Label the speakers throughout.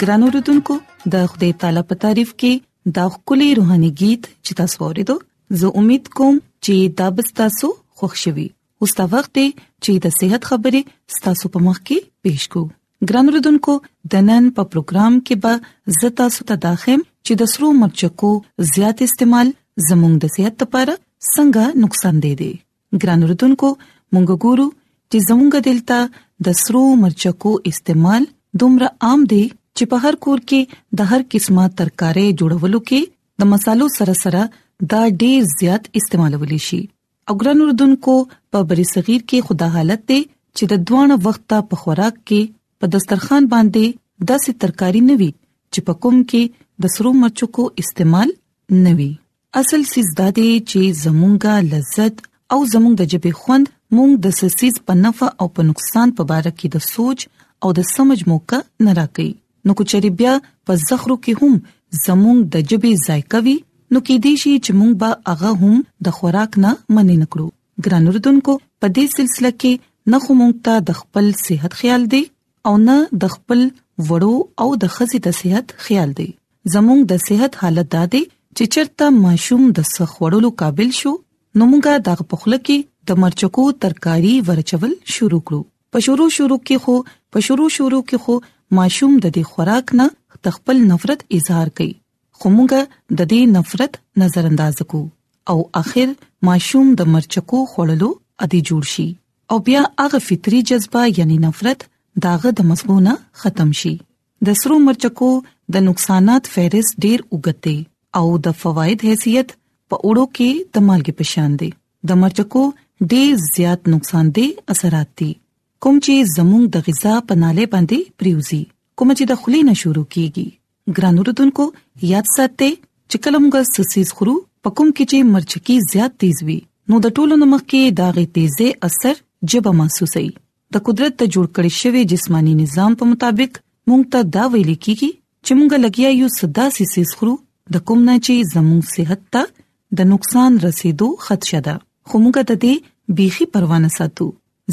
Speaker 1: ګرانو رودونکو د خدای تعالی په تعریف کې دا خولي روحاني गीत چې تاسو ورېدو زه امید کوم چې دا به تاسو خوښ شي اوس دا وخت دی چې د صحت خبرې تاسو په مخ کې پېښ کوم ګران اوردونکو د نن په پروګرام کې به زتا ست داخم چې د سرو مرچکو زیات استعمال زموږ د صحت لپاره څنګه نقصان دی دی ګران اوردونکو مونږ ګورو چې زموږ دلته د سرو مرچکو استعمال دومره عام دی چې په هر کور کې د هر قسمه ترکارې جوړولو کې د مصالو سره سره دا ډیر زیات استعمالول شي او ګران اردوونکو په بری صغیر کې خدا حالت دی چې د دوانه وخت په خوراک کې په دسترخوان باندې داسې ترکاری نه وي چې په کوم کې د سرو مرچو کو استعمال نه وي اصل سیز دا دی چې زمونږه لذت او زمونږ د جبه خوند مونږ د سسیز په نفع او په نقصان په اړه کې د سوچ او د سمج موقع نه راکې نو که چېرې بیا په زخرو کې هم زموږ د جبې ذایقه وي نو کې دې شي چې موږ به هغه هم د خوراک نه منې نکړو ګران اردوونکو په دې سلسله کې نه خو موږ ته د خپل صحت خیال دی او نه د خپل وړو او د خزې د صحت خیال دی زموږ د صحت حالت دا دی چې چرته ماشوم د سخ وړلو قابل شو نو موږ د پخله کې د مرچکو ترکاری ورچول شروع کړو په شروع شروع کې خو په شروع شروع کې خو ماشوم د دې خوراک نه تخپل نفرت اظهار کوي خو موږ د دې نفرت نظر انداز کو او اخر ماشوم د مرچکو خړلو ادي جوړ شي او بیا هغه فطري جذبه یعنی نفرت داغه د مزګونه ختم شي د سرو مرچکو د نقصانات فهرست ډیر وګته او د فواید حیثیت په اوړو کې د مالګې پشان دي د مرچکو ډیر زیات نقصان دی اثرات دي کوم چې زموږ د غذا په ناله باندې پریوزي کوم چې د خلی نه شروع کیږي ګران اوردونکو یاد ساتئ چې کله موږ سسیز خورو په کوم کې چې مرچکی زیات تیز وي نو د ټولو نمک کې داغه تیزه اثر جبه محسوسي د قدرت د جوړ کړی شوی جسمانی نظام په مطابق مونږ ته دا ویل کیږي چې مونږ لګیا یو صدا سي سیس خورو د کوم نه چې زموږ صحت ته د نقصان رسیدو خدشه ده خو مونږ ته دې بيخي پروا نه ساتو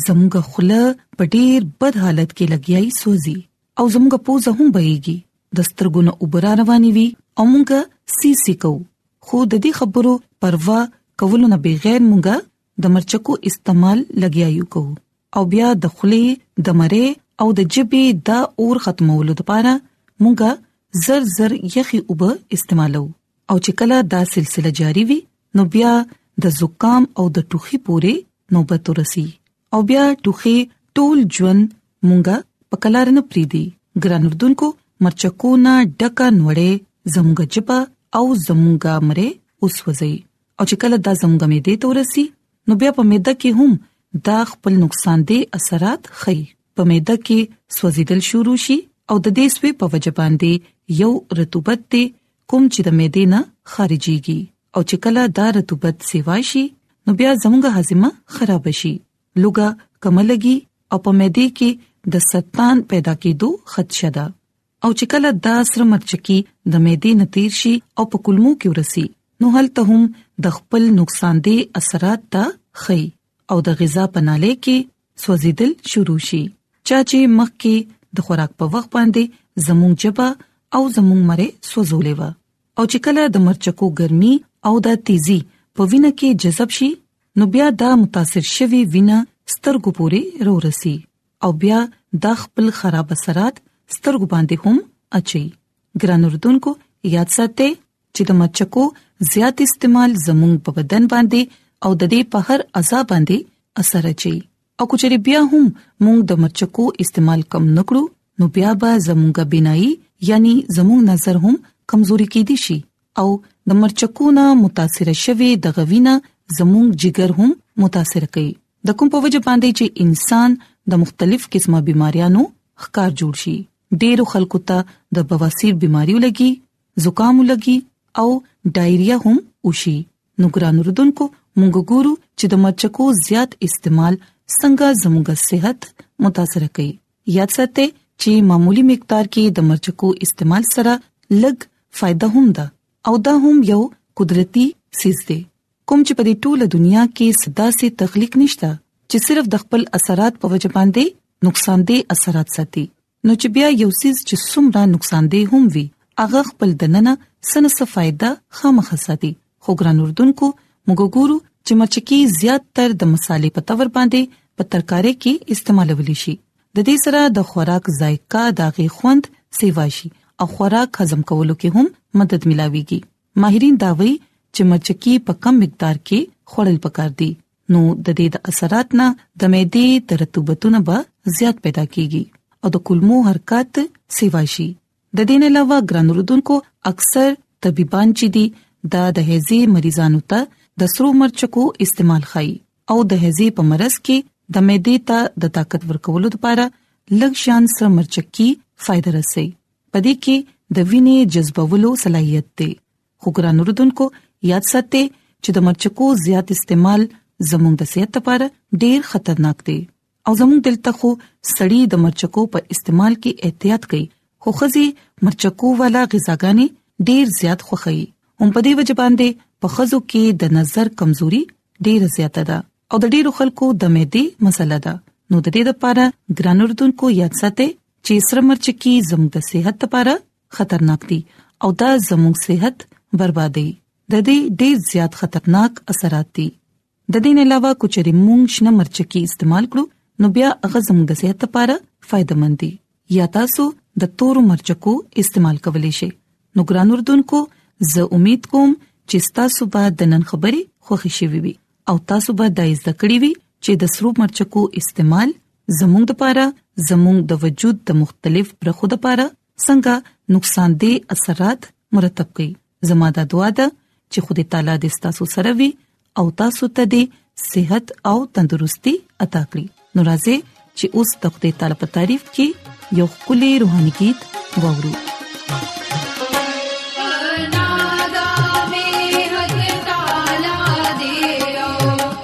Speaker 1: زموږ خله په ډیر بد حالت کې لګیای سوځي او زموږ پوزه هم بهيږي د سترګونو اوبر رواني وي او مونږ سی سی کو خو د دې خبرو پروا کولو نه بغیر مونږ د مرچکو استعمال لګیا یو کو او بیا د خلی د مری او د جبه د اور ختمولو لپاره مونږه زر زر یخي اوب استعمالو او چې کله دا سلسله جاری وي نو بیا د زکام او د ټوخي پورې نوبت ورسي او بیا ټوخي ټول ژوند مونږه په کلار نه پریدي ګران اردوونکو مرچکو نه ډکه نوړې زموږ جپا او زموږ مره اوس وځي او چې کله دا زموږ معده ته ورسي نو بیا په معده کې هم دا خپل نقصان دي اثرات خي په معده کې سوځیدل شروع شي او د دې سوي په وجه باندې یو رطوبت دی کوم چې د معده نه خارجيږي او چې کله دا رطوبت سیوا شي نو بیا زموږ هاضمه خراب شي لوګه کملږي او په معده کې د سرطان پیدا کېدو خدشه ده او چې کله دا سره مرچکی د معدې نتیر شي او په کولمو کې ورسي نو هلته هم د خپل نقصان دي اثرات ته خي او د غذا په ناله کې سوځیدل شروع شي چا چې مخ کې د خوراک په وخت باندې زموږ جبا او زموږ مره سوځولې و او چې کله د مرچکو ګرمي او د تیزي په وینه کې جذب شي نو بیا دا متاثر شوی وینه سترګو پورې رو رسی او بیا دا خپل خراب اثرات سترګو باندې هم اچي ګران اردوونکو یاد ساتئ چې د مچکو زیات استعمال زموږ په بدن باندې او د دې په هر اعضا باندې اثر اچي او کچري بیا هم موږ د مچکو استعمال کم نکړو نو بیا به زموږه بنایي یعنی زموږ نظر هم کمزوري کیدی شي او د مرچکونه متاثر شوی د غوینه زموږ جګر هم متاثر کوي د کوم په وجه باندې چې انسان د مختلف قسمه بيماريانو ښکار جوړ شي ډېر خلکو ته د بواسیر بيماري لګي زکام لګي او ډایریا هم وشي نو ګران رودونکو موږ ګورو چې د مرچکو زیات استعمال څنګه زموږ صحت متاثر کوي یاد ساتئ چې معمولی مقدار کې د مرچکو استعمال سره لږ فائدہ هم ده او دا هم یو قدرتی سیس دی کوم چې په دې ټوله دنیا کې صدا سي تخلیق نشته چې صرف د خپل اثرات په وجه باندې نقصان دي اثرات ساتي نو چې بیا یو سیس چې څومره نقصان دي هم وي هغه خپل دننه سنه څه فائدہ خامخ ساتي خو ګران اردوونکو موږ ګورو چې مرچکی زیات تر د مصالې په تور باندې په ترکارې کې استعمالول شي د دې سره د خوراک ذایقه داغي خوند سیوا شي او خوراک هضم کولو کې هم مدد ملاويږي ماهرین دا وایي چې مرچکی په کم مقدار کې خوړل پکار دي نو د دې د اثرات نه د معدې د رطوبتونه به زیات پیدا کیږي او د کولمو حرکت سیوا شي د دې نه علاوه ګران رودونکو اکثر طبيبان چې دي دا د هزي مریضانو ته د سرو مرچکو استعمال خای او د هزي په مرز کې د معدې ته د طاقت ورکولو لپاره لږ شان سره مرچکی فائدہ رسي پدې کې د وینې جذبولو صلاحيت دی خو ګران رودونکو یاد ساتئ چې د مرچکو زیات استعمال زموږ د صحت لپاره ډیر خطرناک دی او زموږ دلته خو سړی د مرچکو په استعمال کې احتیاط کوي خو خزي مرچکو والا غذاګانی ډیر زیات خوخی هم په دې وجه باندې په خزو کې د نظر کمزوري ډیره زیاته ده او د ډیرو خلکو د معدې مسله ده نو د دې لپاره ګران اردوونکو یاد ساتئ چې سره مرچکی زموږ د صحت لپاره خطرناک دي او دا زموږ صحت بربادي د دې ډیر زیات خطرناک اثرات دي د دې نه علاوه کو چرې مونږ شنه مرچکی استعمال کړو نو بیا هغه زموږ د صحت لپاره فائدہ مند دي یا تاسو د تور مرچکو استعمال کولی شئ نو ګران اردوونکو زه امید کوم چې تاسو به د نن خبرې خوښی شوي وي او تاسو به د زده کړې وي چې د سرو مرچکو استعمال زموږ لپاره زموږ د وجود د مختلف برخو لپاره څنګه نقصان دي اثرات مرتب کړي زما د دعا ده چې خدای تعالی دې تاسو سره وي او تاسو ته دې صحت او تندرستي عطا کړي نورازه چې اوس د خدای تعالی په تعریف کې یو کلی روحاني गीत وورو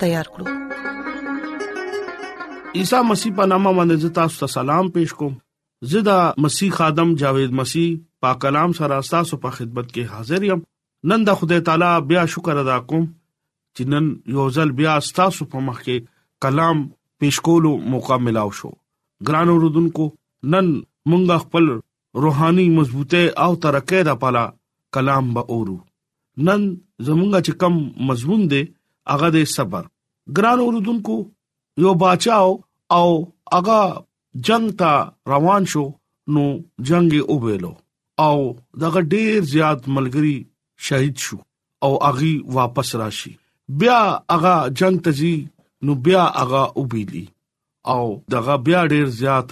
Speaker 1: تیار کړو
Speaker 2: عیسی مسیح په نامه باندې تاسو ته سلام پېښ کوم زدا مسیح خادم جاوید مسیح پاک کلام سره تاسو په خدمت کې حاضر یم نن د خدای تعالی بیا شکر ادا کوم چې نن یو ځل بیا تاسو په مخ کې کلام پېښ کولو موقع ملاو شو ګران اوردونکو نن مونږ خپل روحاني مضبوطه او ترقه د پاله کلام به اورو نن زمونږ چې کم مضمون دی هغه د صبر ګران اوردونکو یو بچاو او هغه جنگ ته روان شو نو جنگ او ویلو او دغه ډیر زیات ملګری شهید شو او اغي واپس راشي بیا هغه جنگ تزي نو بیا هغه وبېلي او دغه بیا ډیر زیات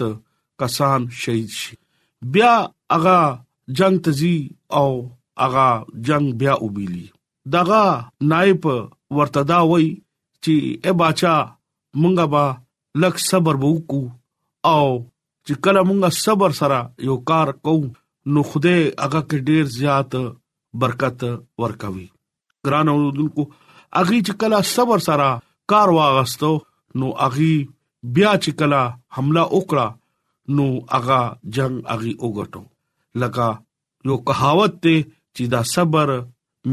Speaker 2: کسان شهید شي بیا هغه جنگ تزي او هغه جنگ بیا وبېلي دغه نائب ورته دا وای چې اے بچا مونږه با لک صبر وکړو او چې کله مونږه صبر سره یو کار کوو نو خوده هغه کې ډیر زیات برکت ورکوي ګران اوردونکو اغي چې کله صبر سره کار واغستو نو اغي بیا چې کله حمله وکړه نو اغا جنگ اغي وګټو لکه یو کهاوت ته چې دا صبر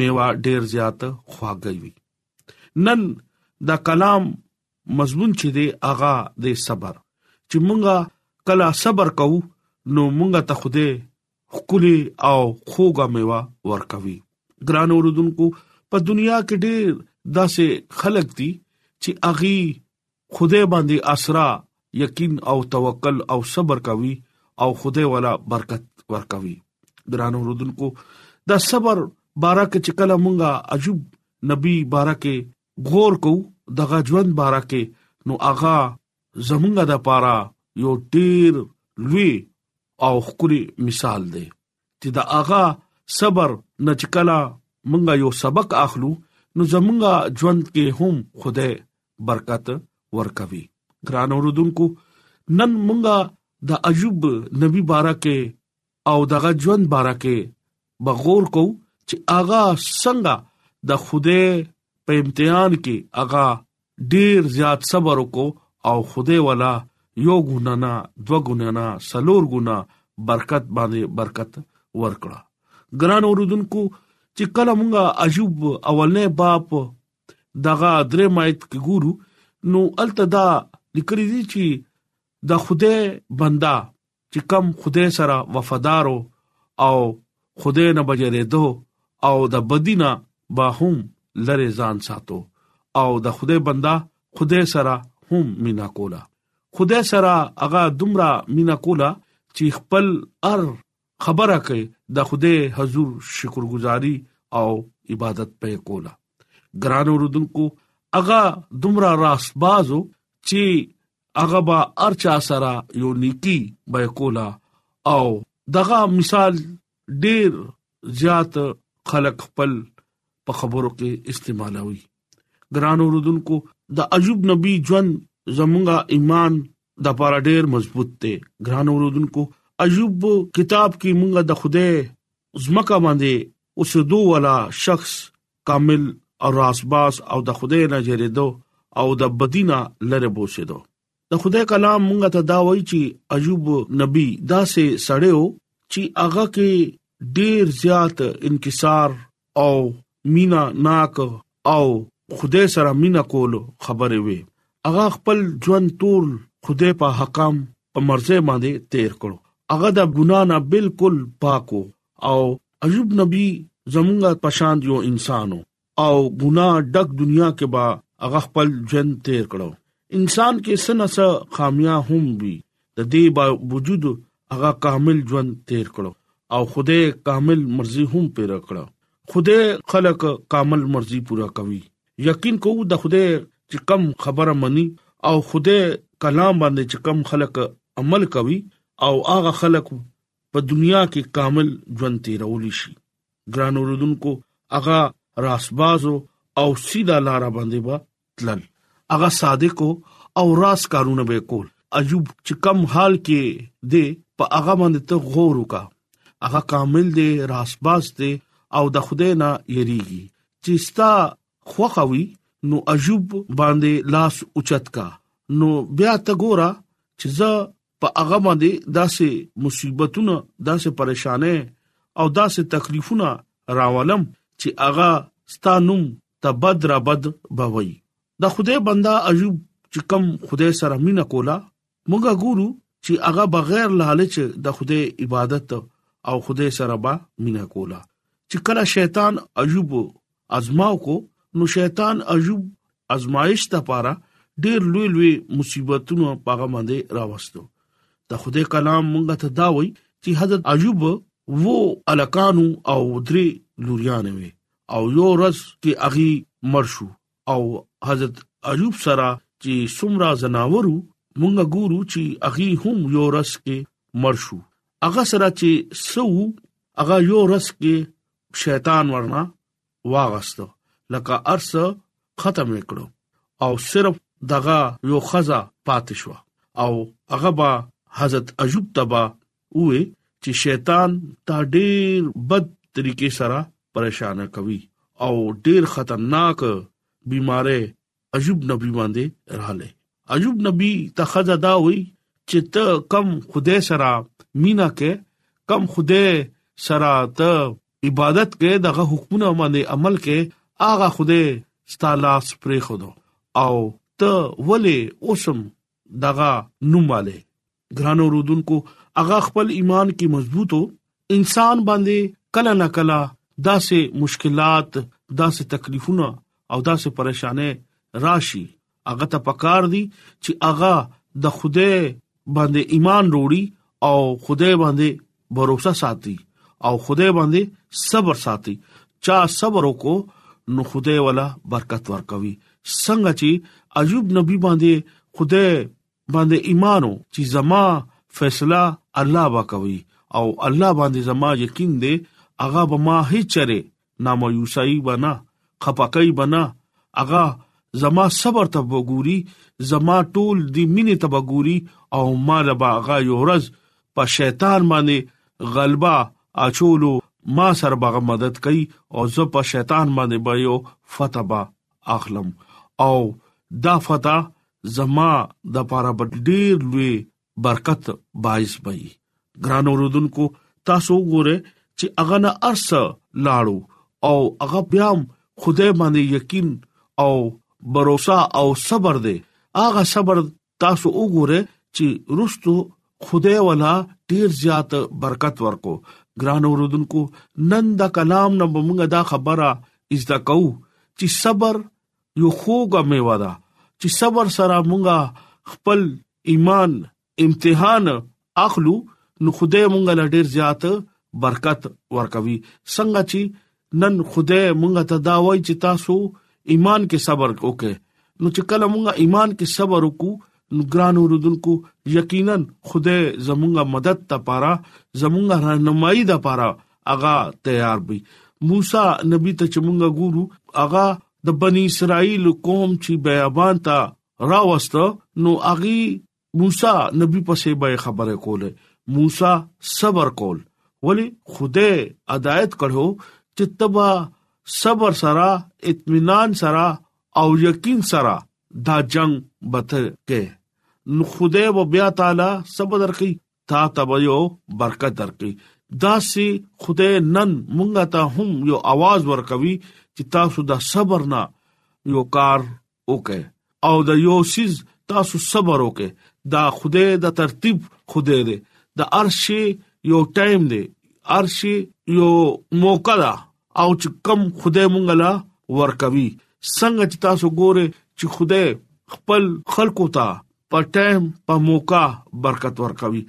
Speaker 2: میوا ډیر زیات خواږوي نن دا کلام مضمون چې دی اغا د صبر چې مونږه کله صبر کوو نو مونږه ته خوده خولي او خوګه میوه ورکوي ګران اوردونکو په دنیا کې ډېر داسې خلک دي چې اغي خوده باندې اسرا یقین او توکل او صبر کوي او خوده والا برکت ورکوي ګران اوردونکو دا صبر بارا کې چکلا مونږه عجب نبی بارا کې غور کو دغه ژوند بارا کې نو اغا زمونږه د پاره یو ډیر لوی او خوري مثال دی چې دا اغا صبر نه چکلا مونږه یو سبق اخلو نو زمونږه ژوند کې هم خوده برکت ورکوي ګران اوردونکو نن مونږه د ایوب نبی بارکه او دغه ژوند بارکه به غور کو چې اغا څنګه د خوده په امتحان کې اغا ډیر زیات صبر وکاو او خوده ولا یو ګنا نه دو ګنا نه سلور ګنا برکت باندې برکت ورکړه ګران اوردونکو چې کله مونږه عجوب اولنې باب دغه درې مایت کې ګورو نو التدا لیکل دي چې د خوده بندا چې کم خدای سره وفادارو او خدای نه بجره دو او د بدینه به هم لره ځان ساتو او د خدای بندا خدای سره هم مینا کولا خدای سره هغه دومره مینا کولا چې خپل ار خبره کوي د خدای حضور شکرګزاري او عبادت پې کولا ګران اوردونکو هغه دومره راس بازو چې هغه با ارچا سره یو نیکی به کولا او دغه مثال ډیر زیات خلق خپل په خبرو کې استعمالوي ګران اوردونکو د ایوب نبی ژوند زمونږه ایمان د پاره ډیر مضبوط دی ګران اوردونکو ایوب کتاب کې مونږه د خوده زمکه باندې اوسېدو والا شخص کامل او راسباس او د خدای نه جریدو او د بدینا لره بوسیدو د خدای کلام مونږ ته دا وایي چې ایوب نبی دا سه سړیو چې هغه کې ډیر زیات انکسار او مینا ناک او خدای سره مینا کول خبره وي هغه خپل ژوند ټول خدای په حکم په مرزه باندې تیر کړو هغه د ګنا نه بالکل پاکو او ایوب نبی زمونږه پشان یو انسانو او ګنا ډک دنیا کې با هغه خپل ژوند تیر کړو انسان کې سنسه خامیا هم وی د دې باوجود هغه کامل ژوند تیر کړو او خوده کامل مرزي هم پیر کړو خوده خلق کامل مرزي پورا کوي یقین کوو د خوده چې کم خبره مني او خوده کلام باندې چې کم خلق عمل کوي او هغه خلق په دنیا کې کامل ژوند تیرول شي ګران اوردونکو هغه راسبازو او سیده لار باندې به تلل هغه صادق او راس کارونه به کول ایوب چې کم حال کې دی په هغه باندې ته غور وکا هغه کامل دی راسباز دی او د خدای نه یریږي چې ستا خوخوي نو ایوب باندې لاس اوچت کا نو بیا ته ګورا چې زه په هغه باندې داسې مصیبتونه داسې پریشانه او داسې تکلیفونه راولم چې هغه ستانوم تبد را بد بوي د خوده بندا عجیب چې کم خوده سره مینا کولا موږ ګورو چې هغه بغیر لالچ د خوده عبادت او خوده سره با مینا کولا چې کله شیطان عجیب ازماو کو نو شیطان ایوب ازمایش ته پاره ډیر لوی لوی مصیبتونه پاغه باندې راوستو د خدای کلام مونږ ته دا وایي چې حضرت ایوب وو الکانو او درې لوریان وي او یو ورځ چې اغي مرشو او حضرت ایوب سره چې سمرا زناورو مونږ ګورو چې اغي هم یو ورځ کې مرشو اغه سره چې سو اغه یو ورځ کې شیطان ورنه واغستو لکه ارس ختم کړو او صرف دغه یو خزه پاتې شو او هغه با حضرت ایوب تبا وې چې شیطان تا ډېر بد طریقې سره پریشان کوي او ډېر خطرناک بيمارې ایوب نبی باندې رااله ایوب نبی ته خزه دا وای چې ته کم خدای سره مینا کې کم خدای سره ته عبادت کې دغه حکمونه باندې عمل کې اغه خدای ستاله سپری خدو او ته ولې اوسم دغه نوماله ګران اوردونکو هغه خپل ایمان کې مضبوطو انسان باندې کله نه کله داسې مشکلات داسې تکلیفونه او داسې پریشانه راشي هغه ته پکار دي چې هغه د خوده باندې ایمان وروړي او خوده باندې باور ساتي او خوده باندې صبر ساتي چا صبر وکړو نو خوده ولا برکت ورکوي څنګه چې ایوب نبی باندې خوده باندې ایمان او چې زما فیصله الله با کوي او الله باندې زما یقین دی هغه به ما هیڅ چره نامایوسای بنا خپکای بنا هغه زما صبر ته وګوري زما ټول دی مینې ته وګوري او ما لبا هغه یو ورځ په شیطان باندې غلبا اچولو ما سر بغه مدد کوي او زه په شیطان باندې به یو فتبا اخلم او دا فتا زما د پاره به ډیر لوی برکت باعث وي ګران اوردونکو تاسو ګوره چې اغه نه ارس لاړو او اغه بیا خدای باندې یقین او باور او صبر دې اغه صبر تاسو وګوره چې رستو خدای ولا ډیر زیات برکت ورکو ګران اوردونکو نن دا کلام نه موږ دا خبره از دا کو چې صبر یو خوګه میوه ده چې صبر سره مونږه خپل ایمان امتحان اخلو نو خدای مونږه لا ډیر زیات برکت ورکوي څنګه چې نن خدای مونږه ته دا وایي چې تاسو ایمان کې صبر وکړئ نو چې کله مونږه ایمان کې صبر وکړو نو ګران اوردونکو یقینا خدای زمونږه مدد ته پاره زمونږه راهنمایي ده پاره اغا تیار وي موسی نبی ته چې مونږه ګورو اغا د بنی اسرائیل قوم چې بیابان ته راوست نو اغي موسی نبی پسې به خبره کوله موسی صبر کول ولی خوده هدایت کړو چې تبا صبر سره اطمینان سره او یقین سره دا جنگ بته کې نو خوده و بیا تعالی صبر درکې تا ته به یو برکت درکړي دا سي خدای نن مونږه ته هم یو आवाज ورکوي چې تاسو د صبر نه یو کار وکړئ او د یو سیز تاسو صبر وکړئ دا خدای د ترتیب خدای دی د ارشي یو ټایم دی ارشي یو موقع ده او چې کم خدای مونږه لا ورکوي څنګه چې تاسو ګوره چې خدای خپل خلقو ته په ټایم په موقع برکت ورکوي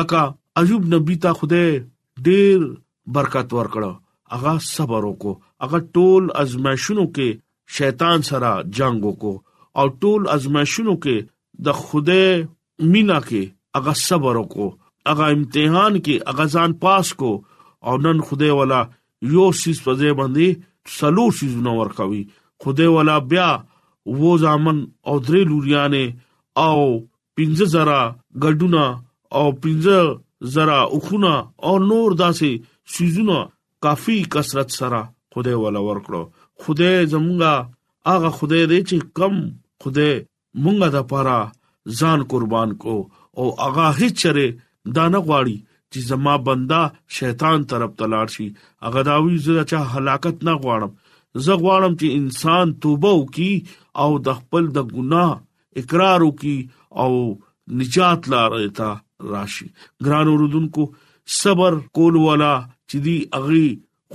Speaker 2: لکه ایوب نبی ته خوده ډیر برکت ورکړو هغه صبر وکړو هغه ټول ازمایښونو کې شیطان سره جنگ وکړو او ټول ازمایښونو کې د خوده مینا کې هغه صبر وکړو هغه امتحان کې هغه ځان پاس کو او نن خوده ولا یو سیس په ځای باندې سلو سیزونه ورکوي خدای ولا بیا وو ځامن او درې لوریانه او 15000 ګډونه او 15000 اوخونه او نور داسې سیزونه کافي کثرت سره خدای ولا ورکړو خدای زمونږه هغه خدای دی چې کم خدای مونږه د پاره ځان قربان کو او هغه هیڅ چره دا نه غواړي چې زما بندا شیطان طرف ته لاړ شي هغه دا وی زه چا هلاکت نه غواړم زه غواړم چې انسان توبه وکي او د خپل د ګناه اقرار وکي او نجات لار ته راشي ګران اوردونکو صبر کول ولا چې دی اغي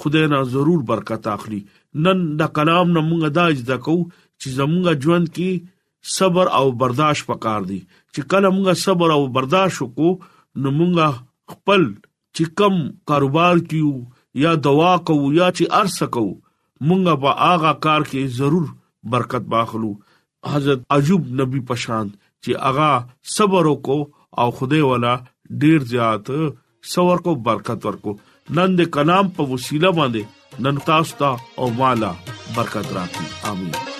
Speaker 1: خدای نه ضرور برکت اخلي نن د کلام نه موږ دا زده کو چې زموږ ژوند کې صبر او برداشت پکار دي چې کله موږ صبر او برداشت وکړو نو موږ خپل چې کم کاروبار کیو یا دوا کو یا چې ارسه کو موږ به هغه کار کې ضرور برکت واخلو حضرت عجوب نبی پشان چې هغه صبر وکاو او خدای ولا ډیر زیات صبر کو برکت ورکو نن د کلام په وسیله باندې نن تاسو ته او مالا برکت راکړي امين